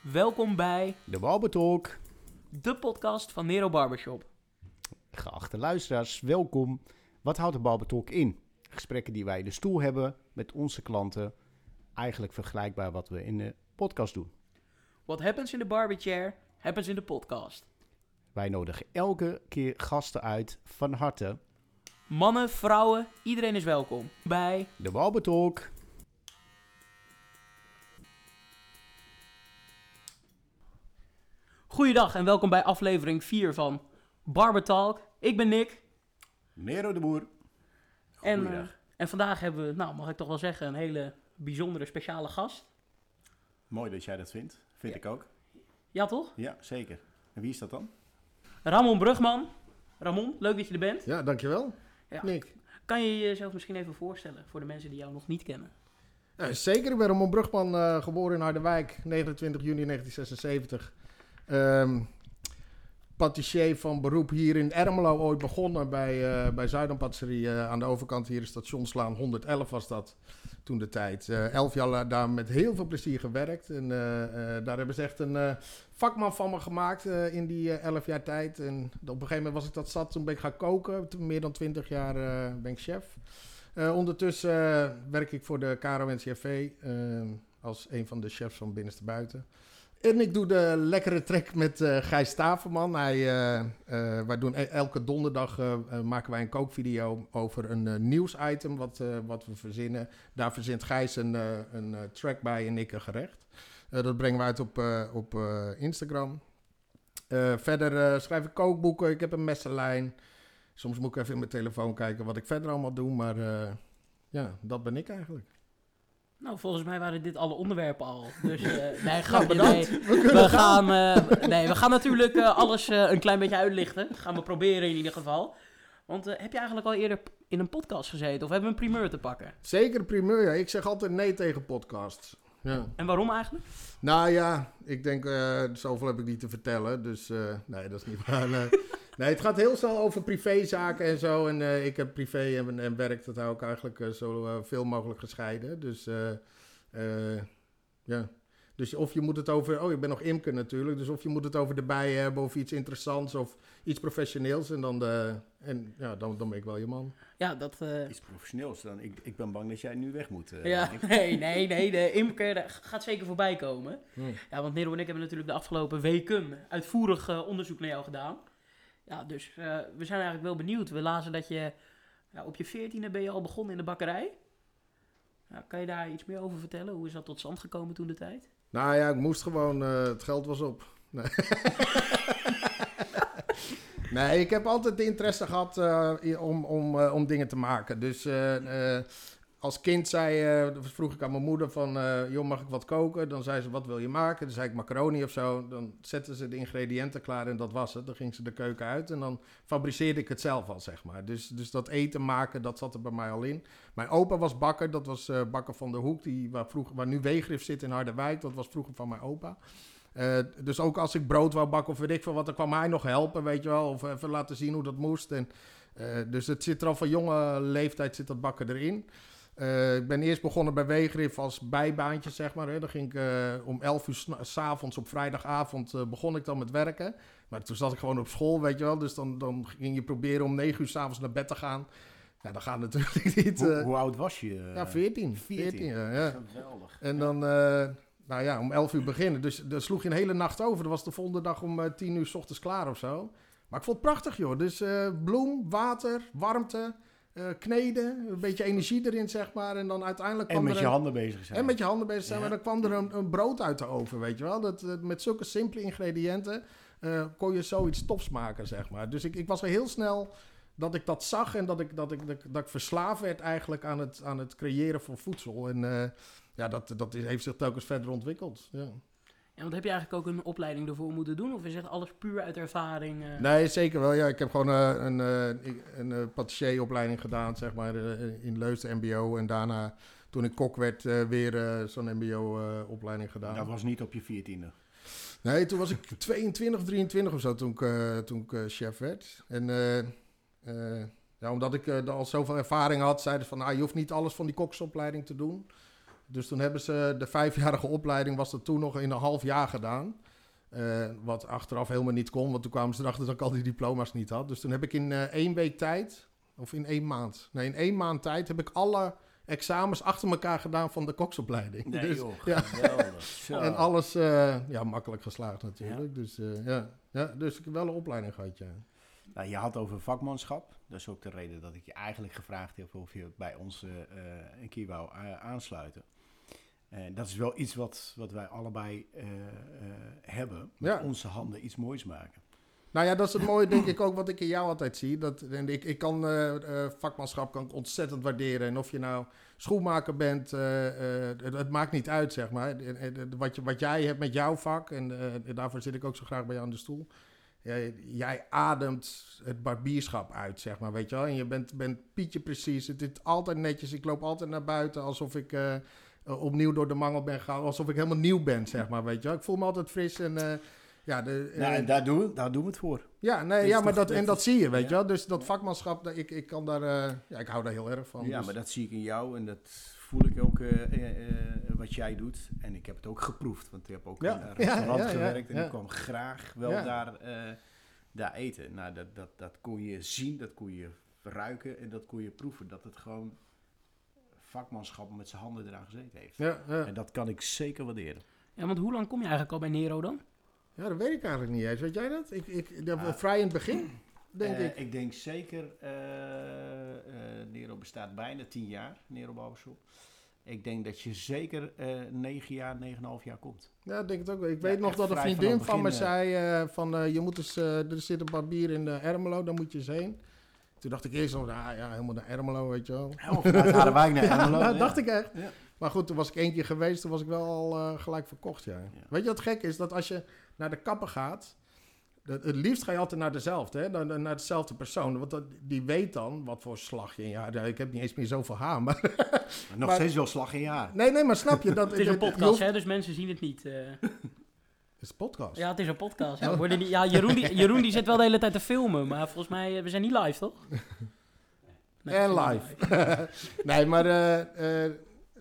Welkom bij De Barbertalk. de podcast van Nero Barbershop. Geachte luisteraars, welkom. Wat houdt de Barbertalk in? Gesprekken die wij in de stoel hebben met onze klanten. Eigenlijk vergelijkbaar wat we in de podcast doen. What happens in the barberchair, happens in de podcast. Wij nodigen elke keer gasten uit van harte. Mannen, vrouwen, iedereen is welkom bij De Barbertalk. Goeiedag en welkom bij aflevering 4 van Barber Talk. Ik ben Nick Nero de Boer. en, eh, en vandaag hebben we, nou mag ik toch wel zeggen, een hele bijzondere speciale gast. Mooi dat jij dat vindt. Vind Ja. ik ook. Ja toch? Ja, zeker. En wie is dat dan? Ramon Brugman. Ramon, leuk dat je er bent. Ja, dankjewel, Ja. Nick. Kan je jezelf misschien even voorstellen voor de mensen die jou nog niet kennen? Ja, zeker, ik ben Ramon Brugman, eh, geboren in Harderwijk, 29 juni 1976. Ehm patissier van beroep hier in Ermelo, ooit begonnen bij, eh bij eh, aan de overkant hier, Stationslaan 111 was dat toen de tijd. Eh, elf jaar daar met heel veel plezier gewerkt en daar hebben ze echt een vakman van me gemaakt in die elf jaar tijd. En op een gegeven moment was ik dat zat, toen ben ik gaan koken. Meer dan 20 jaar ben ik chef. Ondertussen werk ik voor de KRO-NCRV als een van de chefs van binnenste buiten. En ik doe de lekkere trek met eh Gijs Staverman. Hij, eh, eh, wij doen e- elke donderdag maken wij een kookvideo over een nieuwsitem wat, wat we verzinnen. Daar verzint Gijs een, een track bij en ik een gerecht. Dat brengen we uit op, op Instagram. Verder schrijf ik kookboeken. Ik heb een messenlijn. Soms moet ik even in mijn telefoon kijken wat ik verder allemaal doe. Maar ja, dat ben ik eigenlijk. Nou, volgens mij waren dit alle onderwerpen al. Dus eh nee, grapje, nee. We gaan, eh, nee, we gaan natuurlijk eh, alles een klein beetje uitlichten. Dat gaan we proberen in ieder geval. Want heb je eigenlijk al eerder in een podcast gezeten? Of hebben we een primeur te pakken? Zeker primeur, ja. Ik zeg altijd nee tegen podcasts. Ja. En waarom eigenlijk? Nou ja, ik denk, zoveel heb ik niet te vertellen. Dus nee, dat is niet waar. Nee. het gaat heel snel over privézaken en zo. En eh, ik heb privé en, en werk, dat hou ik eigenlijk eh, zo eh, veel mogelijk gescheiden. Dus eh, eh, ja. Dus of je moet het over, oh ik ben nog imker natuurlijk, dus of je moet het over de bijen hebben of iets interessants of iets professioneels en dan, de, en, ja, dan, dan ben ik wel je man. Ja, dat... eh, Iets professioneels dan. Ik, ik ben bang dat jij nu weg moet. eh, ja, nee, nee, nee. De imker gaat zeker voorbij komen. Hmm. Ja, want Nero en ik hebben natuurlijk de afgelopen weken uitvoerig onderzoek naar jou gedaan. Ja, dus eh, we zijn eigenlijk wel benieuwd. We lazen dat je ja, op je veertiende ben je al begonnen in de bakkerij. Ja, kan je daar iets meer over vertellen? Hoe is dat tot stand gekomen toen de tijd? Nou ja, ik moest gewoon, eh, het geld was op. Nee. nee, ik heb altijd interesse gehad eh, om, om, om dingen te maken. Dus als kind zei, eh, vroeg ik aan mijn moeder van, eh, joh, mag ik wat koken? Dan zei ze, wat wil je maken? Dan zei ik macaroni of zo. Dan zetten ze de ingrediënten klaar en dat was het. Dan ging ze de keuken uit en dan fabriceerde ik het zelf al, zeg maar. Dus, dus dat eten maken, dat zat er bij mij al in. Mijn opa was bakker, dat was eh, bakker van de Hoek, die, waar, vroeger, waar nu Weegrif zit in Harderwijk. Dat was vroeger van mijn opa. Dus ook als ik brood wou bakken of weet wat, dan kwam hij nog helpen, weet je wel. Of even laten zien hoe dat moest. En, dus het zit er al van jonge leeftijd, zit dat bakken erin. Eh, ik ben eerst begonnen bij Weegrif als bijbaantje, zeg maar. Hè. Dan ging ik eh, om 11 uur s'avonds op vrijdagavond eh, begon ik dan met werken. Maar toen zat ik gewoon op school, weet je wel. Dus dan, dan ging je proberen om 9 uur s'avonds naar bed te gaan. Ja, dat gaat natuurlijk niet. Hoe, eh. hoe oud was je? ja, 14. 14. 14 ja, ja. Geweldig. En dan, eh, nou ja, om 11 uur beginnen. Dus dan sloeg je een hele nacht over. Dat was de volgende dag om eh, 10 uur s ochtends klaar of zo. Maar ik vond het prachtig, joh. Dus eh, bloem, water, warmte, eh, kneden, een beetje energie erin, zeg maar. En dan uiteindelijk En met er je een- handen bezig zijn. en met je handen bezig zijn. Ja. Maar dan kwam er een, een brood uit de oven, weet je wel. Dat, eh, met zulke simpele ingrediënten eh, kon je zoiets tofs maken, zeg maar. Dus ik, ik was er heel snel dat ik dat zag en dat ik, dat ik, dat, ik- dat ik verslaafd werd eigenlijk aan het, aan het creëren van voedsel. En ja, dat, dat heeft zich telkens verder ontwikkeld. Ja. Ja, want heb je eigenlijk ook een opleiding ervoor moeten doen? Of is het alles puur uit ervaring? eh? Nee, zeker wel. Ja, ik heb gewoon eh, een, patissieropleiding gedaan, zeg maar, in Leusden MBO. En daarna, toen ik kok werd, weer zo'n MBO-opleiding gedaan. Dat was niet op je veertiende. Nee, toen was ik 22, 23 of zo toen ik, toen ik chef werd. En ja, omdat ik al zoveel ervaring had, zeiden ze van, nou, je hoeft niet alles van die koksopleiding te doen. Dus toen hebben ze de vijfjarige opleiding, was dat toen nog in een half jaar gedaan. Eh, wat achteraf helemaal niet kon, want toen kwamen ze erachter dat ik al die diploma's niet had. Dus toen heb ik in eh, één week tijd, of in één maand, nee, in één maand tijd heb ik alle examens achter elkaar gedaan van de koksopleiding. Nee dus, joh, ja. En alles, eh, ja, makkelijk geslaagd natuurlijk. Dus, ja. Ja, dus ik heb wel een opleiding gehad, ja. Nou, je had over vakmanschap. Dat is ook de reden dat ik je eigenlijk gevraagd heb of je bij ons een keer wou aansluiten. En dat is wel iets wat, wat wij allebei eh, eh, hebben. Met Ja. onze handen iets moois maken. Nou ja, dat is het mooie, denk ik ook, wat ik in jou altijd zie. Dat, en ik, ik kan eh, vakmanschap kan ik ontzettend waarderen. En of je nou schoenmaker bent, het, het maakt niet uit, zeg maar. Wat, je, wat jij hebt met jouw vak, en daarvoor zit ik ook zo graag bij jou aan de stoel. Jij, jij ademt het barbierschap uit, zeg maar, weet je wel. En je bent, bent Pietje precies. Het is altijd netjes. Ik loop altijd naar buiten alsof ik eh, opnieuw door de mangel ben gegaan. Alsof ik helemaal nieuw ben, zeg maar, weet je wel. Ik voel me altijd fris en... eh, ja, de, nou, eh, en daar doen, we, daar doen we het voor. ja, nee, ja maar dat, en dat zie je, weet ja. je wel. Dus dat vakmanschap, dat- ik, ik kan daar, ja, ik hou daar heel erg van. ja, dus- maar dat zie ik in jou en dat voel ik ook wat jij doet. En ik heb het ook geproefd, want ik heb ook Ja, in een ja, restaurant ja, ja, gewerkt en ja. ik kwam graag wel Ja. daar, daar eten. Nou, dat, dat, dat kon je zien, dat kon je ruiken en dat kon je proeven. Dat het gewoon vakmanschap met zijn handen eraan gezeten heeft. ja, ja. En dat kan ik zeker waarderen. Ja, want hoe lang kom je eigenlijk al bij Nero dan? ja, dat weet ik eigenlijk niet eens. Weet jij dat? Ik, ik, dat- Ah. vrij in het begin, denk Eh, ik. Ik denk zeker, eh, eh, Nero bestaat bijna tien jaar, Nero Barbershop. Ik denk dat je zeker eh negen jaar, negen en een half jaar komt. Ja, ik denk het ook wel. Ik Ja, weet nog dat een vriendin van me zei eh, van, eh, je moet eens, eh, er zit een barbier in uh, Ermelo, daar moet je eens heen. Toen dacht ik eerst nog, ah, ja, helemaal naar Ermelo, weet je wel. Helemaal vanuit Harderwijk naar Ja, Ermelo. dat ja. dacht ik echt. Ja. Maar goed, toen was ik één keer geweest, toen was ik wel al eh, gelijk verkocht, ja. Weet je wat gek is? Dat als je naar de kapper gaat, dat, het liefst ga je altijd naar dezelfde, hè? Naar, naar dezelfde persoon. Want dat, die weet dan wat voor slag je in je haar... Ik heb niet eens meer zoveel haar, maar... Nog Maar- steeds wel slag in jaar. Nee, nee, maar snap je dat... Het is een je podcast, hoeft- hè, dus mensen zien het niet. eh. Het is een podcast. ja, het is een podcast. Ja, we worden niet, ja Jeroen, die, Jeroen die zit wel de hele tijd te filmen, maar volgens mij, eh, we zijn niet live, toch? Nee, En live. nee, maar eh, eh,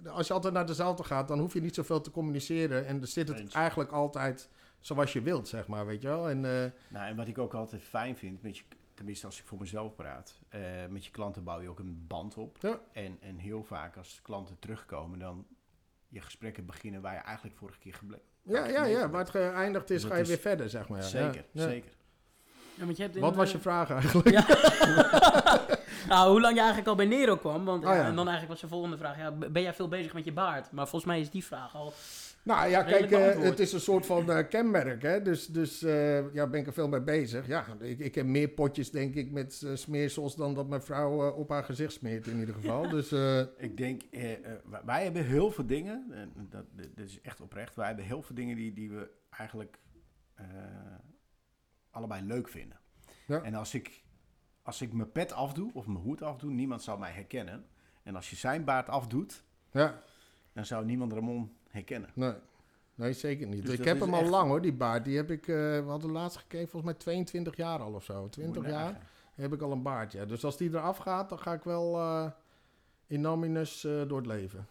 als je altijd naar dezelfde gaat, dan hoef je niet zoveel te communiceren. En dan zit het Eens. eigenlijk altijd zoals je wilt, zeg maar, weet je wel. En eh, Nou, en wat ik ook altijd fijn vind, met je, tenminste als ik voor mezelf praat, eh, met je klanten bouw je ook een band op. Ja. En, en heel vaak als klanten terugkomen, dan je gesprekken beginnen waar je eigenlijk vorige keer gebleven ja, ja, ja, waar het geëindigd is, Dat ga je is- weer verder, zeg maar. ja. Zeker, Ja. zeker. Ja, want je hebt in, Wat was eh, je vraag eigenlijk? Ja. nou, hoe lang je eigenlijk al bij Nero kwam. Want, Oh, ja, ja. En dan eigenlijk was de volgende vraag. Ja, ben jij veel bezig met je baard? Maar volgens mij is die vraag al... Nou ja, kijk, eh, het is een soort van eh, kenmerk, hè. Dus, dus eh, ja, ben ik er veel mee bezig. Ja, ik, ik heb meer potjes, denk ik, met smeersels dan dat mijn vrouw op haar gezicht smeert, in ieder geval. Dus, Ik denk, wij- hebben heel veel dingen, en dat, dit is echt oprecht, wij hebben heel veel dingen die, die we eigenlijk allebei leuk vinden. Ja. En als ik, als ik mijn pet afdoe of mijn hoed afdoe, niemand zal mij herkennen. En als je zijn baard afdoet, ja, dan zou niemand Ramon herkennen. nee. Nee, zeker niet. Dus ik heb hem al echt- lang hoor, die baard. Die heb ik, eh, we hadden laatst gekeken, volgens mij 22 jaar al of zo. 20 Moet je jaar heb ik al een baard, ja. Dus als die eraf gaat, dan ga ik wel eh, in nominis eh, door het leven.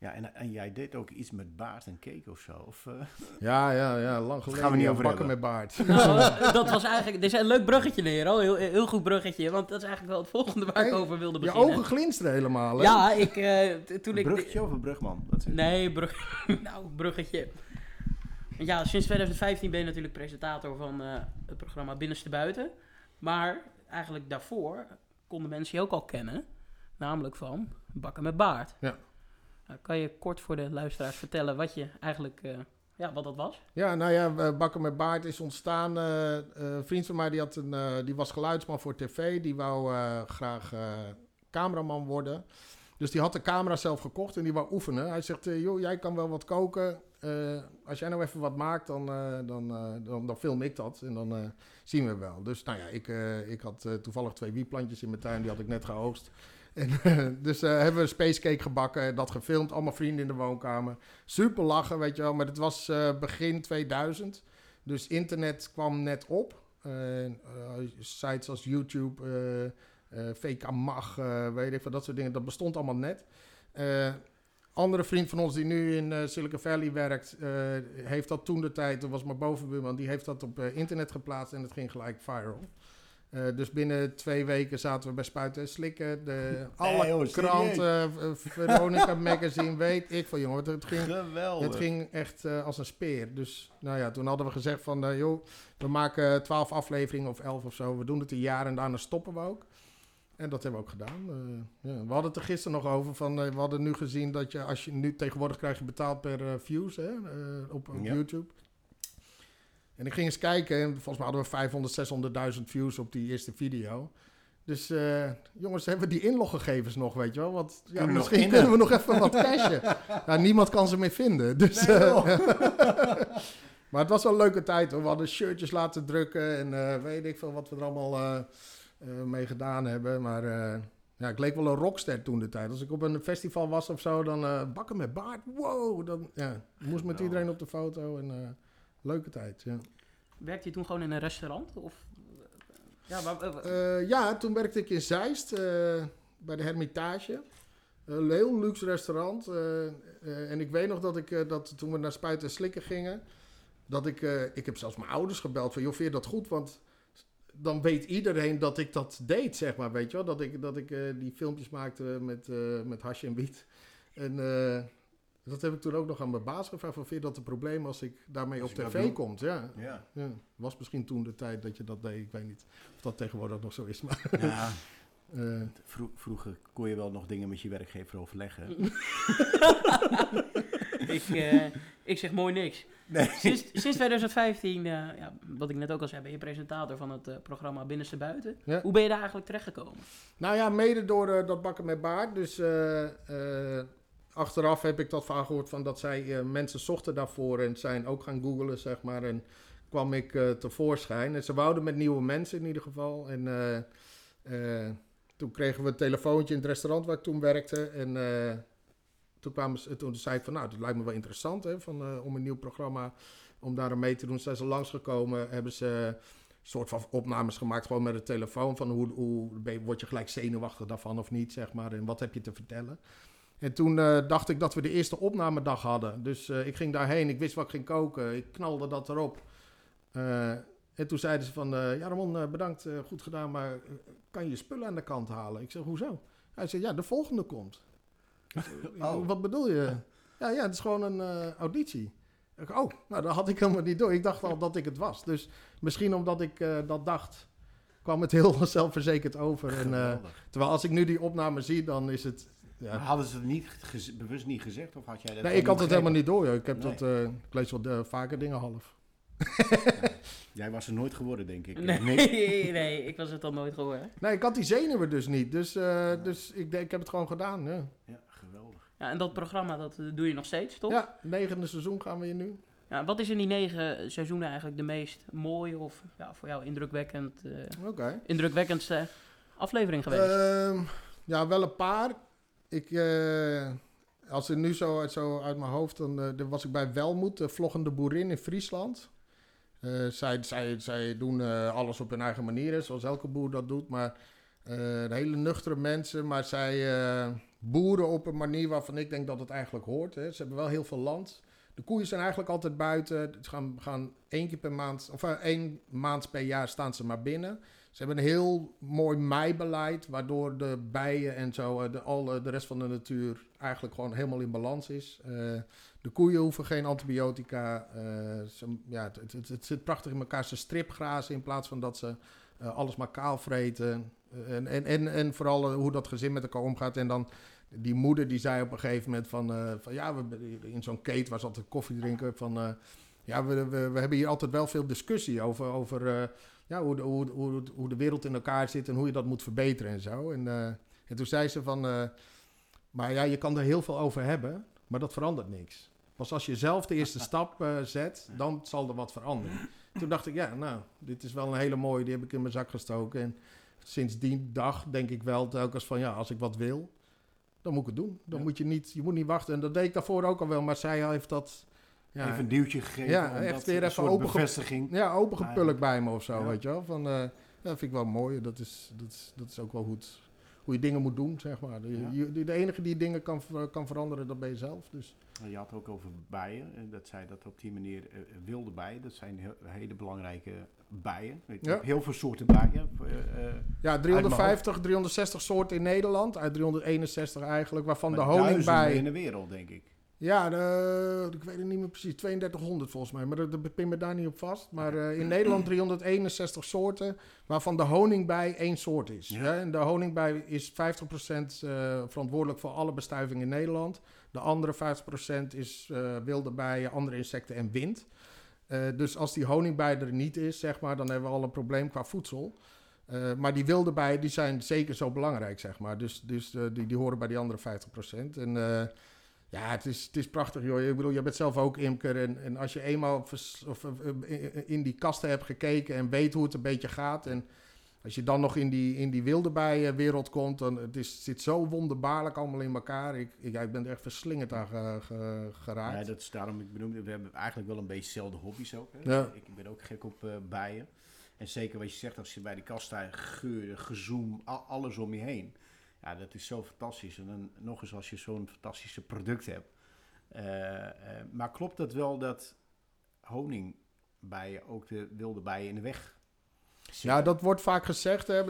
Ja, en, en jij deed ook iets met baard en cake of zo. Of, eh, Ja, ja, ja, lang geleden. gaan we niet over bakken hebben. met baard. Nou, eh, dat was eigenlijk... Dit is een leuk bruggetje, Nero. Heel, heel goed bruggetje. Want dat is eigenlijk wel het volgende waar ik Hey, over wilde Je beginnen. ogen glinsteren helemaal, hè? Ja, ik... eh, toen ik bruggetje of een brugman? Je? Nee, brug, nou, bruggetje. Want Ja, sinds 2015 ben je natuurlijk presentator van eh, het programma Binnenste Buiten. Maar eigenlijk daarvoor konden mensen je ook al kennen. Namelijk van Bakken met Baard. Ja. Nou, kan je kort voor de luisteraars vertellen wat je eigenlijk... eh, ja, wat dat was? Ja, nou ja, eh, Bakken met Baard is ontstaan. eh, een vriend van mij die, had een, die was geluidsman voor tv. Die wou graag cameraman worden. Dus die had de camera zelf gekocht en die wou oefenen. Hij zegt, joh, jij kan wel wat koken. Als jij nou even wat maakt, dan, dan, dan, dan film ik dat. En dan zien we wel. Dus nou ja, ik, ik had toevallig twee wieplantjes in mijn tuin. Die had ik net geoogst. Eh, dus eh, hebben we een spacecake gebakken, dat gefilmd, allemaal vrienden in de woonkamer. Super lachen, weet je wel. Maar het was eh, begin 2000. Dus internet kwam net op. Sites als YouTube, VK Mag, weet ik van dat soort dingen. Dat bestond allemaal net. Andere vriend van ons die nu in Silicon Valley werkt, heeft dat toen de tijd, dat was mijn bovenbuurman, die heeft dat op internet geplaatst en het ging gelijk viral. Eh, dus binnen twee weken zaten we bij Spuiten en Slikken. De, alle joh, serieus? kranten, eh, Veronica Magazine, weet ik van jongen. Het ging, Geweldig. het ging echt eh, als een speer. Dus nou ja, toen hadden we gezegd van, joh, we maken twaalf afleveringen of elf of zo. We doen het een jaar en daarna stoppen we ook. En dat hebben we ook gedaan. Ja. We hadden het er gisteren nog over van, we hadden nu gezien dat je, als je nu tegenwoordig krijg je betaald per views hè, op, op Ja. YouTube. En ik ging eens kijken en volgens mij hadden we 500, 600.000 views op die eerste video. Dus eh, jongens, hebben we die inloggegevens nog, weet je wel? Want ja, Kunnen we nog misschien kunnen we nog even wat cashen. nou, niemand kan ze meer vinden. Dus, Nee, eh, maar het was wel een leuke tijd hoor. We hadden shirtjes laten drukken en eh, weet ik veel wat we er allemaal mee gedaan hebben. Maar ja, ik leek wel een rockster toen de tijd. Als ik op een festival was of zo, dan bakken met baard. Wow, dan ja, moest met iedereen op de foto. En, leuke tijd, ja. Werkte je toen gewoon in een restaurant? Of, ja, waar, Eh, ja, toen werkte ik in Zeist eh, bij de Hermitage. Een heel luxe restaurant. eh, en ik weet nog dat ik, dat toen we naar Spuiten en Slikken gingen, dat ik, ik heb zelfs mijn ouders gebeld van, joh, vind je dat goed? Want dan weet iedereen dat ik dat deed, zeg maar, weet je wel. Dat ik, dat ik die filmpjes maakte met, eh met hasje en wiet. En dat heb ik toen ook nog aan mijn baas gevraagd van, vind je dat een probleem als ik daarmee Als op tv komt? Ja. Ja. Ja, was misschien toen de tijd dat je dat deed. Ik weet niet of dat tegenwoordig nog zo is. Maar, Ja, eh, vro- vroeger kon je wel nog dingen met je werkgever overleggen. ik, eh, ik zeg mooi niks. Nee. Sinds, sinds 2015, eh, ja, wat ik net ook al zei, ben je presentator van het programma Binnenste Buiten. Ja. Hoe ben je daar eigenlijk terechtgekomen? nou ja, mede door dat bakken met baard. Dus eh, eh, achteraf heb ik dat van gehoord van dat zij eh, mensen zochten daarvoor en zijn ook gaan googlen, zeg maar. En kwam ik eh, tevoorschijn. En ze wouden met nieuwe mensen in ieder geval. En eh, toen kregen we een telefoontje in het restaurant waar ik toen werkte. En toen, kwamen ze, toen zei ik van, nou, dat lijkt me wel interessant hè, van, om een nieuw programma, om daar mee te doen. Zijn ze langsgekomen, hebben ze soort van opnames gemaakt, gewoon met de telefoon. Van hoe, hoe word je gelijk zenuwachtig daarvan of niet, zeg maar. En wat heb je te vertellen? En toen eh, dacht ik dat we de eerste opnamedag hadden. Dus eh, ik ging daarheen, ik wist wat ik ging koken, ik knalde dat erop. Eh, en toen zeiden ze van, ja Ramon, bedankt, goed gedaan, maar kan je je spullen aan de kant halen? Ik zeg, hoezo? Hij zei, ja, de volgende komt. Zeg, Oh. Wat bedoel je? Ja, ja, het is gewoon een auditie. Ik, oh, nou, dat had ik helemaal niet door. Ik dacht al dat ik het was. Dus misschien omdat ik dat dacht, kwam het heel zelfverzekerd over. En, terwijl als ik nu die opname zie, dan is het... Ja. hadden ze het niet gez- bewust niet gezegd? Of had jij dat Nee, ik had het helemaal niet door. joh. Ik, heb Nee. dat, eh, ik lees wel eh, vaker dingen half. Jij was er nooit geworden, denk ik. Nee, Niks. nee, ik was het al nooit gehoord. Nee, ik had die zenuwen dus niet. Dus, eh, dus ik, denk- ik heb het gewoon gedaan. Ja, Ja, geweldig. Ja, en dat programma, dat eh, doe je nog steeds, toch? ja negende seizoen gaan we hier nu. Ja, wat is in die negen seizoenen eigenlijk de meest mooie of ja, voor jou indrukwekkend, eh, indrukwekkendste aflevering geweest? Ehm, ja, wel een paar. Ik, eh, als ik nu zo, uit- zo uit mijn hoofd, dan, eh, dan was ik bij Welmoed, de vloggende boerin in Friesland. Eh, zij, zij, zij doen alles op hun eigen manier, zoals elke boer dat doet. Maar hele nuchtere mensen, maar zij boeren op een manier waarvan ik denk dat het eigenlijk hoort. Hè. Ze hebben wel heel veel land. De koeien zijn eigenlijk altijd buiten. Ze gaan, gaan één keer per maand, of één maand per jaar staan ze maar binnen. Ze hebben een heel mooi meibeleid, waardoor de bijen en zo, eh, de, al eh, de rest van de natuur eigenlijk gewoon helemaal in balans is. Eh, de koeien hoeven geen antibiotica. ze, ja, het, het, het, zit prachtig in elkaar. Ze stripgrazen in plaats van dat ze alles maar kaal vreten. En, en, en, en vooral hoe dat gezin met elkaar omgaat. En dan die moeder die zei op een gegeven moment van, van ja, we, in zo'n kate waar ze altijd koffie drinken, van ja, we, we, we hebben hier altijd wel veel discussie over, over ja, hoe, de, hoe, hoe, hoe de wereld in elkaar zit en hoe je dat moet verbeteren en zo. En, eh, en toen zei ze van, eh, maar ja, je kan er heel veel over hebben, maar dat verandert niks. Pas als je zelf de eerste stap eh, zet, dan zal er wat veranderen. Toen dacht ik, ja, nou, dit is wel een hele mooie, die heb ik in mijn zak gestoken. En sinds die dag denk ik wel telkens van, ja, als ik wat wil, dan moet ik het doen. Dan Ja. moet je niet, je moet niet wachten. En dat deed ik daarvoor ook al wel, maar zij heeft dat... Ja, Even een duwtje gegeven. Ja, om echt weer een even openge- bevestiging. ja, opengepulkt bij me of zo, Ja. weet je wel. Van, eh, dat vind ik wel mooi. Dat is, dat is, dat is ook wel het, hoe je dingen moet doen, zeg maar. De, Ja. je- de enige die dingen kan, kan veranderen, dat ben je zelf. Dus. Je had ook over bijen. en Dat zij dat op die manier eh, wilde bijen. Dat zijn heel, hele belangrijke bijen. Je Ja. heel veel soorten bijen. eh, eh, Ja, 350, 360 soorten in Nederland, uit 361 eigenlijk, waarvan de maar duizenden honingbij... in de wereld, denk ik. Ja, de, ik weet het niet meer precies. 3200 volgens mij. Maar dat, dat pin me daar niet op vast. Maar eh, in Nederland 361 soorten. Waarvan de honingbij één soort is. Ja. Hè? En de honingbij is 50% eh, verantwoordelijk voor alle bestuiving in Nederland. De andere 50% is eh, wilde bijen, andere insecten en wind. Dus als die honingbij er niet is, zeg maar, dan hebben we al een probleem qua voedsel. Maar die wilde bijen die zijn zeker zo belangrijk, zeg maar. Dus, dus die, die horen bij die andere 50%. En ja, het is, het is prachtig, joh. Ik bedoel, je bent zelf ook imker. En, en als je eenmaal vers- of, of, eh, in die kasten hebt gekeken en weet hoe het een beetje gaat. En als je dan nog in die, in die wilde bijenwereld komt, dan het is, het zit zo wonderbaarlijk allemaal in elkaar. Ik, ik, ja, ik ben er echt verslingerd aan ge- ge- geraakt. Ja, dat is daarom, ik benoemde, we hebben eigenlijk wel een beetje dezelfde hobby's ook. Hè? Ja. Ik ben ook gek op eh, bijen. En zeker wat je zegt, als je bij de kast staat, geuren, gezoem, alles om je heen. Ja, dat is zo fantastisch. En dan nog eens als je zo'n fantastische product hebt. Eh, eh, maar klopt het wel dat honingbijen ook de wilde bijen in de weg zitten? Ja, dat wordt vaak gezegd. Hè.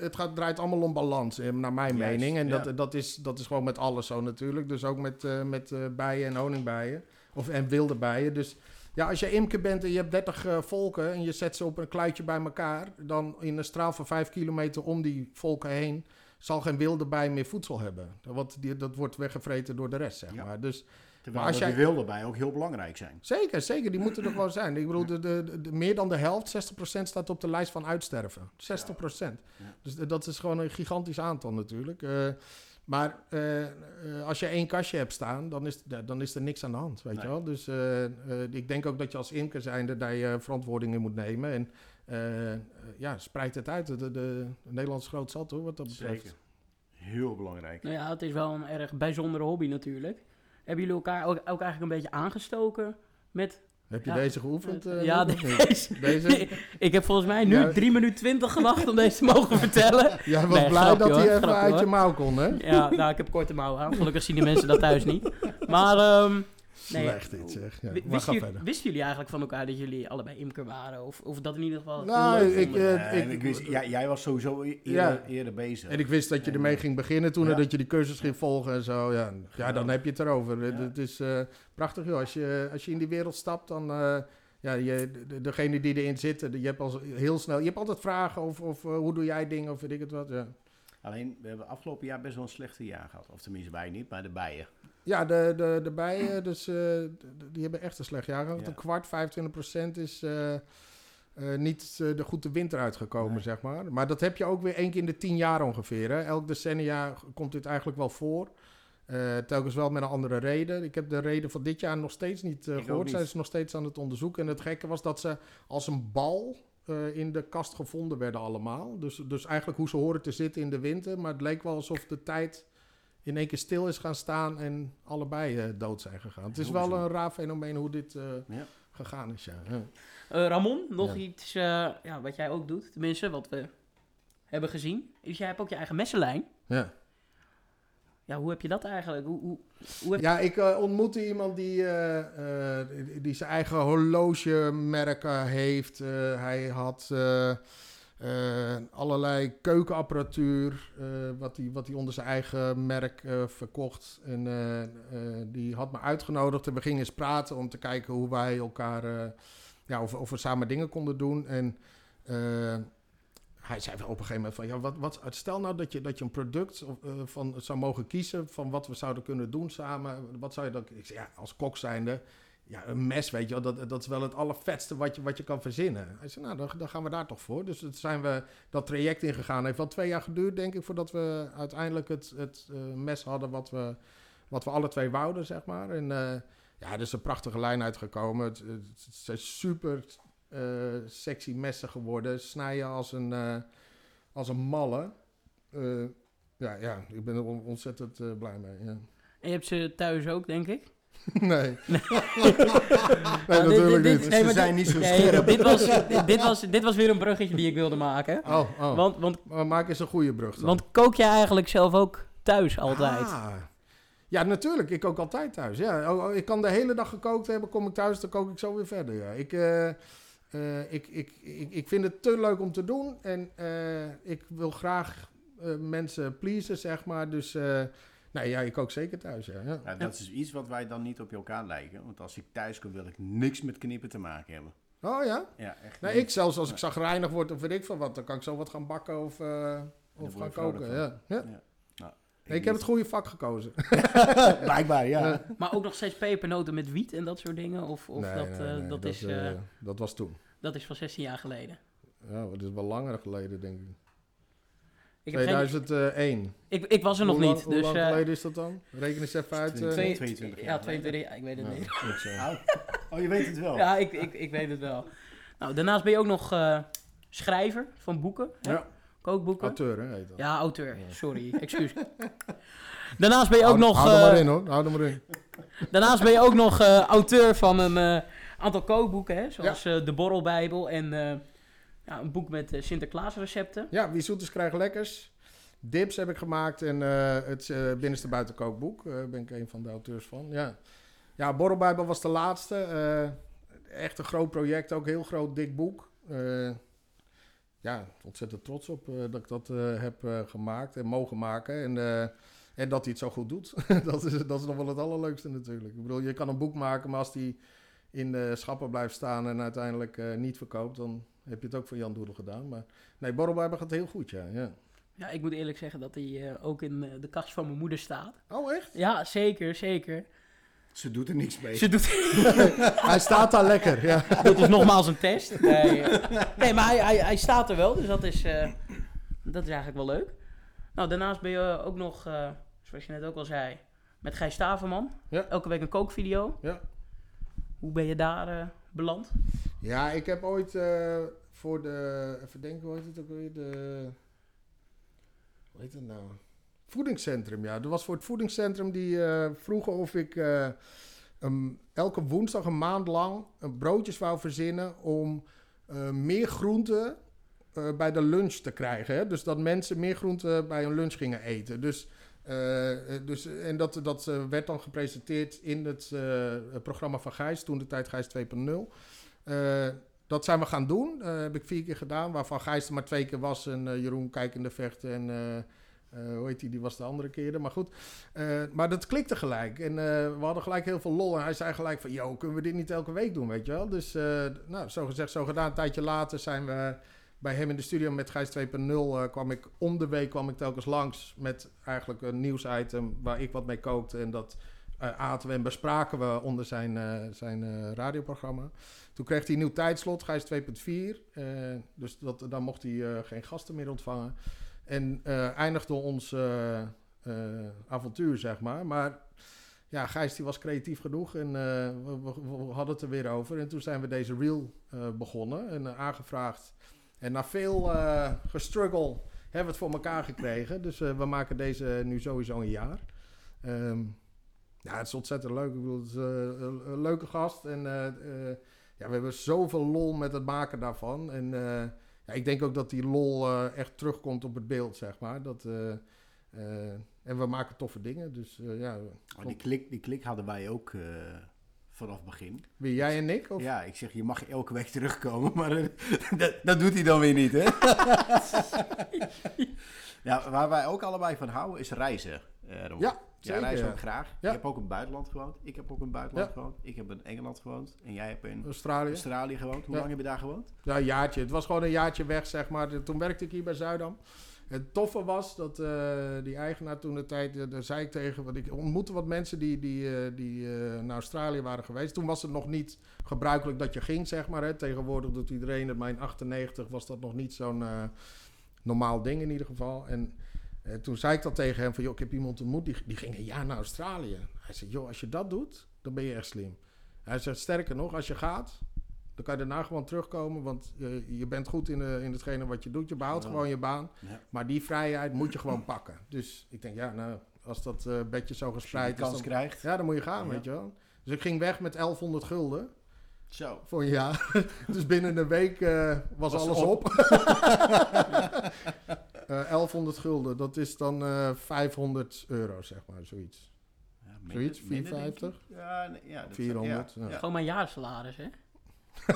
Het gaat, draait allemaal om balans, eh, naar mijn Juist, mening. En ja. dat, dat, is, dat is gewoon met alles zo natuurlijk. Dus ook met, met bijen en honingbijen. Of, en wilde bijen. Dus ja, als je imker bent en je hebt 30 eh, volken... en je zet ze op een kluitje bij elkaar... dan in een straal van 5 kilometer om die volken heen... zal geen wilde bij meer voedsel hebben. Want die, dat wordt weggevreten door de rest, zeg Ja. maar. Dus Terwijl maar als jij- die wilde bijen ook heel belangrijk zijn. Zeker, zeker. Die moeten er gewoon zijn. Ik bedoel, de, de, meer dan de helft, 60% staat op de lijst van uitsterven. 60%. Ja. Dus dat is gewoon een gigantisch aantal natuurlijk. Eh, maar eh, eh, als je één kastje hebt staan, dan is, dan is er niks aan de hand, weet Nee. je wel. Dus ik denk ook dat je als imker zijnde daar je verantwoording in moet nemen. En eh, ja, spreid het uit. De, de, de Nederland is groot zat hoor, wat dat betreft. Zeker. Heel belangrijk. Nou ja, het is wel een erg bijzondere hobby natuurlijk. Hebben jullie elkaar ook, ook eigenlijk een beetje aangestoken met... Heb je Ja. deze geoefend? eh, ja, deze. deze? ik heb volgens mij nu Ja. 3 minuten 20 gewacht om deze te mogen vertellen. Jij was Nee, blij grapje, dat hij even grapje, uit je mouw kon, hè? Ja, nou, ik heb korte mouwen aan. Gelukkig zien de mensen dat thuis niet. Maar, Nee, Slecht dit zeg. Ja, wisten, ga jullie, verder. wisten jullie eigenlijk van elkaar dat jullie allebei imker waren? Of, of dat in ieder geval Nou, ik, eh, Eh, en ik wist, jij, jij was sowieso e- eerder, Ja. eerder bezig. En ik wist dat je ermee ging beginnen toen, en Ja. dat je die cursus ging volgen en zo. Ja, ja dan heb je het erover. Ja. Het is eh, prachtig, joh. Als je, als je in die wereld stapt, dan... eh, ja, je, de, degene die erin zitten, je hebt al heel snel... Je hebt altijd vragen of, of eh, hoe doe jij dingen of weet ik het wat. Ja, Alleen, we hebben afgelopen jaar best wel een slechte jaar gehad. Of tenminste, wij niet, maar de bijen. Ja de, de, de bijen, dus, eh, die hebben echt een slecht jaar gehad. Ja. Een kwart, 25 procent is... eh, eh, niet de goed de winter uitgekomen, Nee. zeg maar. Maar dat heb je ook weer één keer in de tien jaar ongeveer. Hè? Elk decennia komt dit eigenlijk wel voor. Telkens wel met een andere reden. Ik heb de reden van dit jaar nog steeds niet eh, gehoord. niet. Zijn ze nog steeds aan het onderzoeken. En het gekke was dat ze als een bal in de kast gevonden werden allemaal. Dus, dus eigenlijk hoe ze horen te zitten in de winter. Maar het leek wel alsof de tijd in één keer stil is gaan staan en allebei eh, dood zijn gegaan. Het is wel een raar fenomeen hoe dit eh, Ja. gegaan is. Ja. Eh, Ramon, nog Ja. iets eh, ja, wat jij ook doet, tenminste wat we hebben gezien. Is jij hebt ook je eigen messenlijn. Ja. Ja, hoe heb je dat eigenlijk? Hoe, hoe, hoe heb... Ja, ik ontmoette iemand die, eh, eh, die- die zijn eigen horlogemerk heeft. Eh, hij had eh, allerlei keukenapparatuur, eh, wat hij wat hij onder zijn eigen merk eh, verkocht. En die had me uitgenodigd en we gingen eens praten om te kijken hoe wij elkaar, ja, of, of we samen dingen konden doen. En hij zei op een gegeven moment van, ja, wat, wat, stel nou dat je, dat je een product van, zou mogen kiezen van wat we zouden kunnen doen samen. Wat zou je dan, ik zei, ja, als kok zijnde, ja, een mes, weet je wel, dat, dat is wel het allervetste wat je, wat je kan verzinnen. Hij zei, nou, dan, gaan we daar toch voor. Dus toen zijn we dat traject ingegaan. heeft wel twee jaar geduurd, denk ik, voordat we uiteindelijk het, het eh, mes hadden wat we, wat we alle twee wouden, zeg maar. En eh, ja, er is een prachtige lijn uitgekomen. Het, zijn super eh, sexy messen geworden. Snijden als een, als een malle. Ja, ja, ik ben er on- ontzettend blij mee. En je hebt ze thuis ook, denk ik. nee. nee, Nou, dit- natuurlijk dit- niet. nee, Ze zijn dit- niet zo nee, scherp. dit, was, dit, was, dit was weer een bruggetje die ik wilde maken. Oh, oh. Want, want, Maar maak eens een goede brug dan. want kook jij eigenlijk zelf ook thuis altijd? Ah. Ja, natuurlijk. Ik kook altijd thuis. Ja. Oh, oh, ik kan de hele dag gekookt hebben, kom ik thuis, dan kook ik zo weer verder. Ja. Ik, eh, eh, ik, ik, ik, ik vind het te leuk om te doen en eh, ik wil graag eh, mensen pleasen, zeg maar. Dus uh, nee, ja, ik kook zeker thuis. Ja. Ja. Ja, dat is iets wat wij dan niet op elkaar lijken. Want als ik thuis kom, wil ik niks met knippen te maken hebben. Oh ja? Ja, echt. Nee, niet. ik zelfs als ik zagrijnig word of weet ik van wat, dan kan ik zo wat gaan bakken of, uh, of gaan koken. Ja. Ja. Ja. Nou, Nee, ik heb het goede vak gekozen. Blijkbaar, ja. Maar ook nog steeds pepernoten met wiet en dat soort dingen? Of, of Nee, dat, nee, eh, nee, dat, is, eh, eh, dat was toen. dat is van 16 jaar geleden? Ja, dat is wel langer geleden, denk ik. Ik, heb geen, 2001. ik, ik was er nog lang- niet. Hoe Dus, lang eh, geleden is dat dan? Reken eens even uit. eh. twee- 22 ja, jaar 22 ja, ik weet het Ja, niet. goed zo. Oh. oh, je weet het wel. Ja, ik, ik, ik weet het wel. Nou, daarnaast ben je ook nog eh, schrijver van boeken, hè? Ja, kookboeken. auteur hè, heet dat. Ja, auteur. Sorry, excuus. Daarnaast ben je ook nog, Hou er maar eh, in hoor, hou er maar in. daarnaast ben je ook nog eh, auteur van een eh, aantal kookboeken, hè? zoals eh, de Borrelbijbel en eh, ja, een boek met eh, Sinterklaas recepten. Ja, Wie zoet is krijgt lekkers. Dips heb ik gemaakt en eh, het eh, binnenste buiten kookboek. Daar ben ik een van de auteurs van. Ja, ja Borrelbijbel was de laatste. echt een groot project, ook heel groot, dik boek. Ja, ontzettend trots op dat ik dat heb gemaakt en mogen maken. En, en dat hij het zo goed doet. dat, is, dat is nog wel het allerleukste natuurlijk. Ik bedoel, je kan een boek maken, maar als die in de schappen blijft staan en uiteindelijk niet verkoopt, dan heb je het ook voor Jan Doedel gedaan. Maar nee, Borrelbijbel gaat heel goed, ja. ja. Ja, ik moet eerlijk zeggen dat hij eh, ook in eh, de kast van mijn moeder staat. Oh, echt? Ja, zeker, zeker. Ze doet er niks mee. Ze doet, Hij staat daar lekker, ja. dit is nogmaals een test. Nee, eh, nee maar hij, hij, hij staat er wel, dus dat is, eh, dat is eigenlijk wel leuk. Nou, daarnaast ben je ook nog, eh, zoals je net ook al zei, met Gijs Staverman. Ja. Elke week een kookvideo. Ja. Hoe ben je daar eh, beland? Ja, ik heb ooit eh, voor de... Even denken, hoe heet het ook weer? De... Hoe heet het nou? Voedingscentrum, ja. Dat was voor het voedingscentrum die eh, vroegen of ik eh, elke woensdag een maand lang een broodjes wou verzinnen om meer groenten bij de lunch te krijgen. Hè? Dus dat mensen meer groenten bij hun lunch gingen eten. Dus, dus, en dat, dat werd dan gepresenteerd in het programma van Gijs, toen de tijd Gijs 2.0. Eh, dat zijn we gaan doen. Eh heb ik vier keer gedaan, waarvan Gijs er maar twee keer was en eh, Jeroen kijkende vechten en hoe heet die, die was de andere keren. Maar goed, maar dat klikte gelijk en we hadden gelijk heel veel lol. En hij zei gelijk van, yo, kunnen we dit niet elke week doen, weet je wel? Dus, nou, zo gezegd, zo gedaan. Een tijdje later zijn we bij hem in de studio met Gijs 2.0 eh, kwam ik om de week kwam ik telkens langs met eigenlijk een nieuwsitem waar ik wat mee kookte en dat aten we en bespraken we onder zijn, zijn radioprogramma. Toen kreeg hij een nieuw tijdslot, Gijs 2.4. eh, dus dat, dan mocht hij eh, geen gasten meer ontvangen. En eh, eindigde ons avontuur, zeg maar. Maar ja, Gijs die was creatief genoeg en we, we- hadden het er weer over. En toen zijn we deze reel begonnen en aangevraagd. En na veel gestruggle hebben we het voor elkaar gekregen. Dus we maken deze nu sowieso een jaar. Ehm, ja, het is ontzettend leuk. Ik bedoel, het een, leuke gast. En ja, we hebben zoveel lol met het maken daarvan. En eh, ja, ik denk ook dat die lol eh, echt terugkomt op het beeld, zeg maar. Dat, eh, en we maken toffe dingen. Dus ja, Oh, die, klik, die klik hadden wij ook vanaf begin. wie jij en ik? Of? Ja, ik zeg, je mag elke week terugkomen, maar dat, dat doet hij dan weer niet, hè? ja, waar wij ook allebei van houden is reizen. Eh. Ja, Jij reist ja. ook graag. Je hebt ook in het buitenland gewoond. Ik heb ook in het buitenland gewoond. Ik heb in Engeland gewoond. En jij hebt in Australië. Australië gewoond. Hoe lang heb je daar gewoond? Ja, een jaartje. Het was gewoon een jaartje weg, zeg maar. Toen werkte ik hier bij Zuidam. Het toffe was dat eh, die eigenaar toen de tijd, eh, daar zei ik tegen, want ik ontmoette wat mensen die, die, die naar Australië waren geweest. Toen was het nog niet gebruikelijk dat je ging, zeg maar. Hè. Tegenwoordig doet iedereen het, maar in 98 was dat nog niet zo'n normaal ding in ieder geval. En eh, toen zei ik dat tegen hem van, joh, ik heb iemand ontmoet, die, die ging een jaar naar Australië. Hij zei, joh, als je dat doet, dan ben je echt slim. Hij zegt, sterker nog, als je gaat, dan kan je daarna gewoon terugkomen, want je, je bent goed in, eh, in hetgene wat je doet. Je behoudt gewoon je baan. Ja. Maar die vrijheid moet je gewoon pakken. Dus ik denk, ja, nou, Als dat eh, bedje zo Als je die gespreid is, dan, krijgt. ja, dan moet je gaan, Ja. weet je wel. Dus ik ging weg met 1100 gulden Zo. voor een jaar. dus binnen een week eh, was, Was alles op. op. Eh 1100 gulden, dat is dan eh 500 euro, zeg maar, zoiets. Ja, minder- Zoiets, minder, denk 450? ik. Ja, nee, ja, dat 400, Ja, ja. Gewoon mijn jaarsalaris, hè?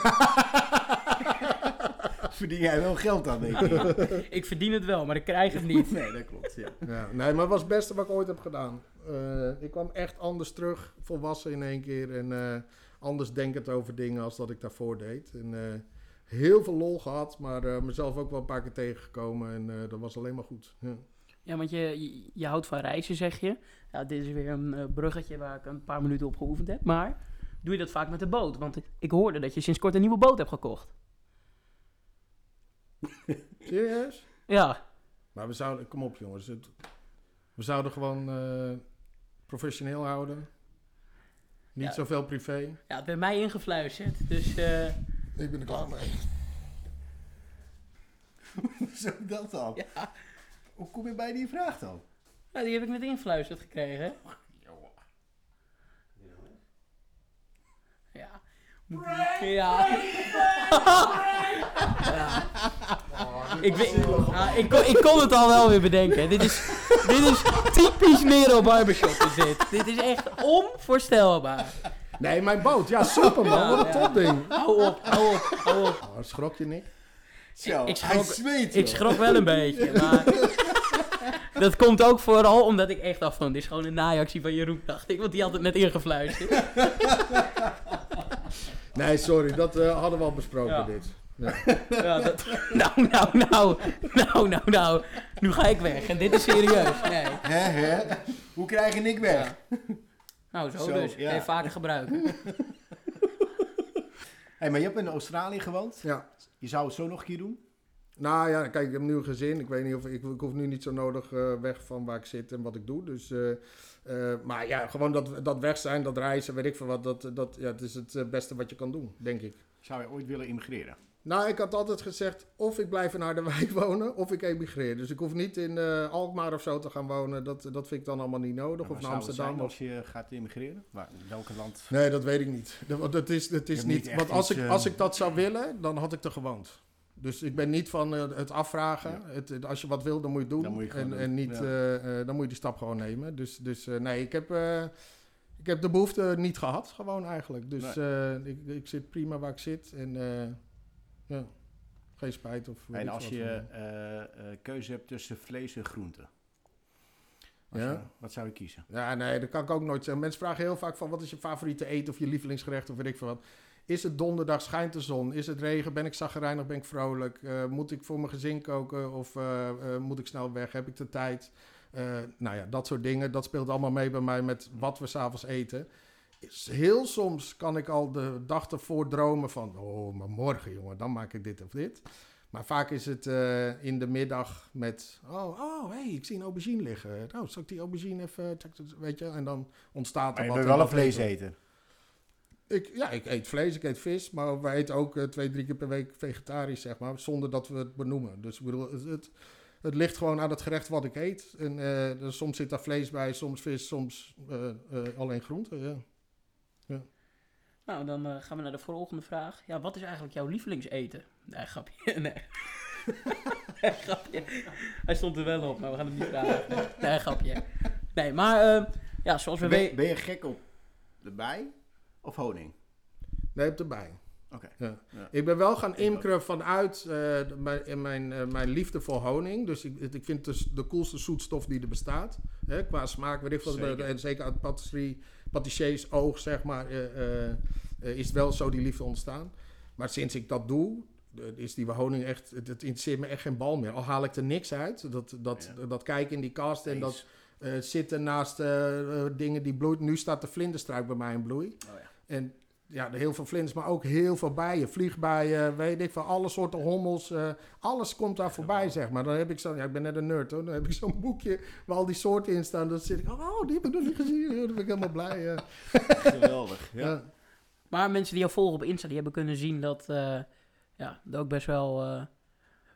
Verdien jij wel geld aan, denk ik. Ik verdien het wel, maar ik krijg het niet. nee, dat klopt, ja. Ja, nee, maar het was het beste wat ik ooit heb gedaan. Eh, ik kwam echt anders terug, volwassen in één keer. En eh, anders denkend over dingen als dat ik daarvoor deed. En eh, heel veel lol gehad, maar eh, mezelf ook wel een paar keer tegengekomen. En eh, dat was alleen maar goed. Ja. Ja, want je, je, je houdt van reizen, zeg je. Ja, dit is weer een eh, bruggetje waar ik een paar minuten op geoefend heb. Maar doe je dat vaak met de boot? Want ik, hoorde dat je sinds kort een nieuwe boot hebt gekocht. Serieus? Ja, Maar we zouden, kom op jongens. Het- we zouden gewoon professioneel houden. Niet Ja. zoveel privé. ja het werd mij ingefluisterd. Dus Ik ben er klaar mee. Zo dat dan. ja, Hoe kom je bij die vraag dan? ja, die heb ik net ingefluisterd gekregen. Ja. Moet ik- Ja. ja. Ik, weet, ja, ik, kon, ik kon het al wel weer bedenken. Dit is, dit is typisch Nero Barbershop is dit. Dit is echt onvoorstelbaar. Nee, mijn boot. Ja, super man. Ja, Wat een ja. topding. Hou op, hou op, hou op. Oh, schrok je niet? Zo, ik hij schrok- zweet, Ik schrok wel een beetje, maar... Dat komt ook vooral omdat ik echt dacht van, dit is gewoon een naaiactie van Jeroen, dacht ik. Want die had het net ingefluisterd. Nee, sorry. Dat eh, hadden we al besproken, Ja. dit. Ja. Ja, dat, nou, nou, nou, nou, nou, nou. Nu ga ik weg en dit is serieus. Nee. Hè, hè? Hoe krijg je ik weg? Nou, zo, Zo, dus. ja. Je vaker gebruiken. Hey, maar je hebt in Australië gewoond. ja. Je zou het zo nog een keer doen? Nou ja, kijk, ik heb nu een gezin. Ik weet niet of ik, ik hoef nu niet zo nodig eh, weg van waar ik zit en wat ik doe. Dus, eh, eh, maar ja, gewoon dat, dat weg zijn, dat reizen, weet ik veel wat. Dat, dat, ja, het is het beste wat je kan doen, denk ik. Zou je ooit willen immigreren? Nou, ik had altijd gezegd, of ik blijf in Harderwijk wonen, of ik emigreer. Dus ik hoef niet in eh, Alkmaar of zo te gaan wonen. Dat, dat vind ik dan allemaal niet nodig. Maar Of naar Amsterdam. zijn als je gaat immigreren? Waar, in welke land? Nee, dat weet ik niet. Dat, want dat is, dat is niet. want als iets, ik, eh, als ik dat zou willen, dan had ik er gewoond. Dus ik ben niet van eh, het afvragen. Ja. Het, als je wat wil, dan moet je doen. Dan moet je en, gewoon en doen, niet, ja. eh, eh, dan moet je die stap gewoon nemen. Dus, dus eh, nee, ik heb, eh, ik heb de behoefte niet gehad, gewoon eigenlijk. Dus eh, ik, ik zit prima waar ik zit. En eh, ja, geen spijt. Of En als je eh, eh, keuze hebt tussen vlees en Ja? je- wat zou je kiezen? Ja, nee, dat kan ik ook nooit zeggen. Mensen vragen heel vaak van wat is je favoriete eten of je lievelingsgerecht of weet ik veel wat. Is het donderdag, schijnt de zon? Is het regen? Ben ik zagrijnig? Ben ik vrolijk? Eh, moet ik voor mijn gezin koken of moet ik snel weg? Heb ik de tijd? Nou ja, dat soort dingen. Dat speelt allemaal mee bij mij met wat we s'avonds eten. Heel soms kan ik al de dag ervoor dromen van... Oh, maar morgen jongen, dan maak ik dit of dit. Maar vaak is het eh, in de middag met... Oh, oh hey, ik zie een aubergine liggen. Nou, zal ik die aubergine even... Weet je, en dan ontstaat er Maar je wat. en wel een vlees eten. eten. Ik, ja, ik eet vlees, ik eet vis, maar wij eten ook eh, twee, drie keer per week vegetarisch, zeg maar, zonder dat we het benoemen. Dus ik bedoel, het, het, het ligt gewoon aan het gerecht wat ik eet. En eh, dus soms zit daar vlees bij, soms vis, soms alleen groenten, ja. Nou, dan eh, gaan we naar de volgende vraag. Ja, wat is eigenlijk jouw lievelingseten? Nee, grapje. Nee. nee, grapje. Hij stond er wel op, maar we gaan hem niet vragen. Nee, grapje. Nee, maar eh, ja, zoals we weten... ben je gek op de bij of honing? Nee, heb erbij. Ja. Ja. Ik ben wel gaan imkeren vanuit eh, mijn, in mijn, eh, mijn liefde voor honing. Dus ik, ik vind het dus de coolste zoetstof die er bestaat. Hè, qua smaak, weet ik veel. Zeker. En zeker uit patisserie, patissiers oog, zeg maar, eh, eh, eh, is wel zo die liefde ontstaan. Maar sinds ik dat doe, eh, is die honing echt, het, het interesseert me echt geen bal meer. Al haal ik er niks uit. Dat, dat, Ja. dat kijken in die kast en dat eh, zitten naast eh, eh, dingen die bloeien. Nu staat de vlinderstruik bij mij in bloei. Oh ja. En ja, heel veel vlinders, maar ook heel veel bijen. Vliegbijen, weet ik van alle soorten hommels. eh, alles komt daar voorbij, zeg maar. Dan heb ik zo, ja, ik ben net een nerd hoor. Dan heb ik zo'n boekje waar al die soorten in staan. Dan zit ik, oh, die heb ik nog niet gezien. Dan ben ik helemaal blij. eh. Geweldig. Ja. Ja. Maar mensen die jou volgen op Insta, die hebben kunnen zien dat... eh ja, er ook best wel eh,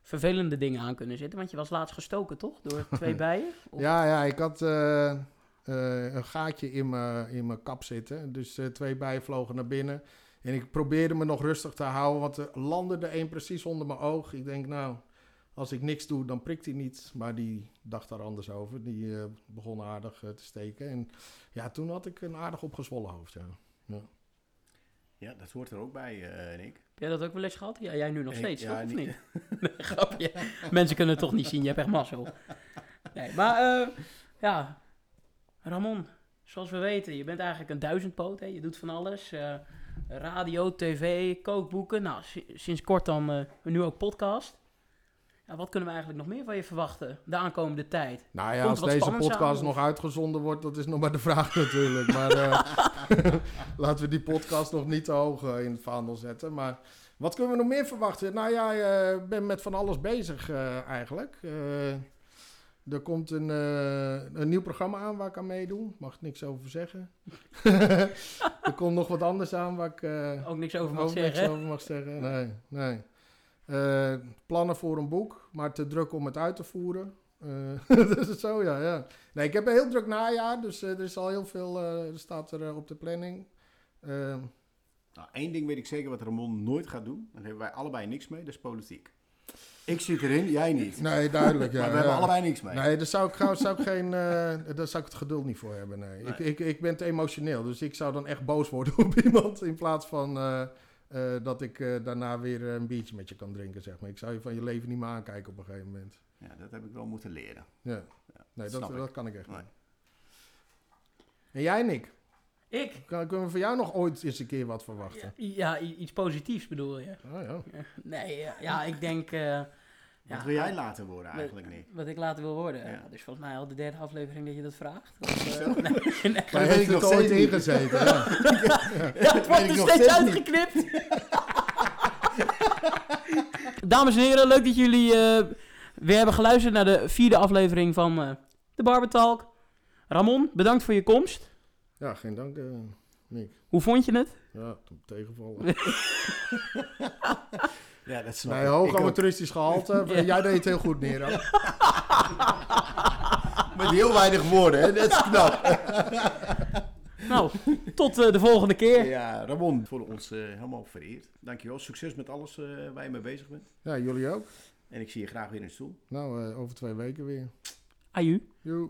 vervelende dingen aan kunnen zitten. Want je was laatst gestoken, toch? Door twee bijen? Of- Ja, ja, ik had eh, een gaatje in mijn in mijn kap zitten. Dus eh, twee bijen vlogen naar binnen. En ik probeerde me nog rustig te houden, want er landde er één precies onder mijn oog. Ik denk, nou, als ik niks doe, dan prikt hij niet. Maar die dacht daar anders over. Die eh, begon aardig te steken. En ja, toen had ik een aardig opgezwollen hoofd, ja. Ja, dat hoort er ook bij, eh Nick. Heb jij dat ook wel eens gehad? Ja, jij nu nog Ik- steeds, ja, toch? Of niet-? Nee, grapje. Mensen kunnen het toch niet zien, je hebt echt mazzel. Nee, maar eh, ja, Ramon, zoals we weten, je bent eigenlijk een duizendpoot. Hè? Je doet van alles. eh, radio, tv, kookboeken. Nou, si- sinds kort dan eh, nu ook podcast. Ja, wat kunnen we eigenlijk nog meer van je verwachten de aankomende tijd? Nou ja, Komt als deze podcast aan, nog uitgezonden wordt, dat is nog maar de vraag natuurlijk. Maar eh, laten we die podcast nog niet te hoog in het vaandel zetten. Maar wat kunnen we nog meer verwachten? Nou ja, ik ben met van alles bezig eigenlijk. Er komt een, eh, een nieuw programma aan waar ik aan meedoe. Mag ik niks over zeggen. er komt nog wat anders aan waar ik... eh, Ook niks over mag ook niks zeggen. over mag zeggen. Nee, nee. Eh, plannen voor een boek, maar te druk om het uit te voeren. Eh, dat is zo, ja, ja. Nee, ik heb een heel druk najaar, dus er is al heel veel, eh, er staat er op de planning. Eh, Nou, één ding weet ik zeker wat Ramon nooit gaat doen. Daar hebben wij allebei niks mee, dat is politiek. Ik zit erin, jij niet. nee, duidelijk, ja. maar we ja. hebben allebei niks mee. Nee, daar zou ik, zou ik geen, eh, daar zou ik het geduld niet voor hebben, nee. Ik, ik, ik ben te emotioneel, dus ik zou dan echt boos worden op iemand in plaats van eh, eh, dat ik daarna weer een biertje met je kan drinken, zeg maar. Ik zou je van je leven niet meer aankijken op een gegeven moment. Ja, dat heb ik wel moeten leren. Ja. Nee, dat, dat kan ik echt Nee. niet. En jij, Nick? Ik? Kan, kunnen we van jou nog ooit eens een keer wat verwachten? Ja, i- iets positiefs bedoel je? Oh, ja. Ja, Nee, ja, ja, ik denk... eh, Wat ja, wil jij laten worden eigenlijk niet? Wat ik later wil worden. Ja. Ja, dus volgens mij al de derde aflevering dat je dat vraagt. Of, eh, nee, nee. Maar weet heeft ik nog het ooit steeds ingezeten? Ja. Ja, het wordt er nog steeds uitgeknipt. Dames en heren, leuk dat jullie eh, weer hebben geluisterd naar de vierde aflevering van eh, de Barber Talk. Ramon, bedankt voor je komst. Ja, geen dank, eh, Nick. Hoe vond je het? Ja, tegenvallen. Ja, dat snap Nee, ik. hoog amateuristisch gehalte. Ja. Jij deed het heel goed, Nero. Met heel weinig woorden, hè? Dat is knap. Nou, tot eh, de volgende keer. Ja, Ramon, voor ons eh, helemaal vereerd. Dankjewel. Succes met alles eh, waar je mee bezig bent. Ja, jullie ook. En ik zie je graag weer in de stoel. Nou, eh, over twee weken weer. Aju. Joe.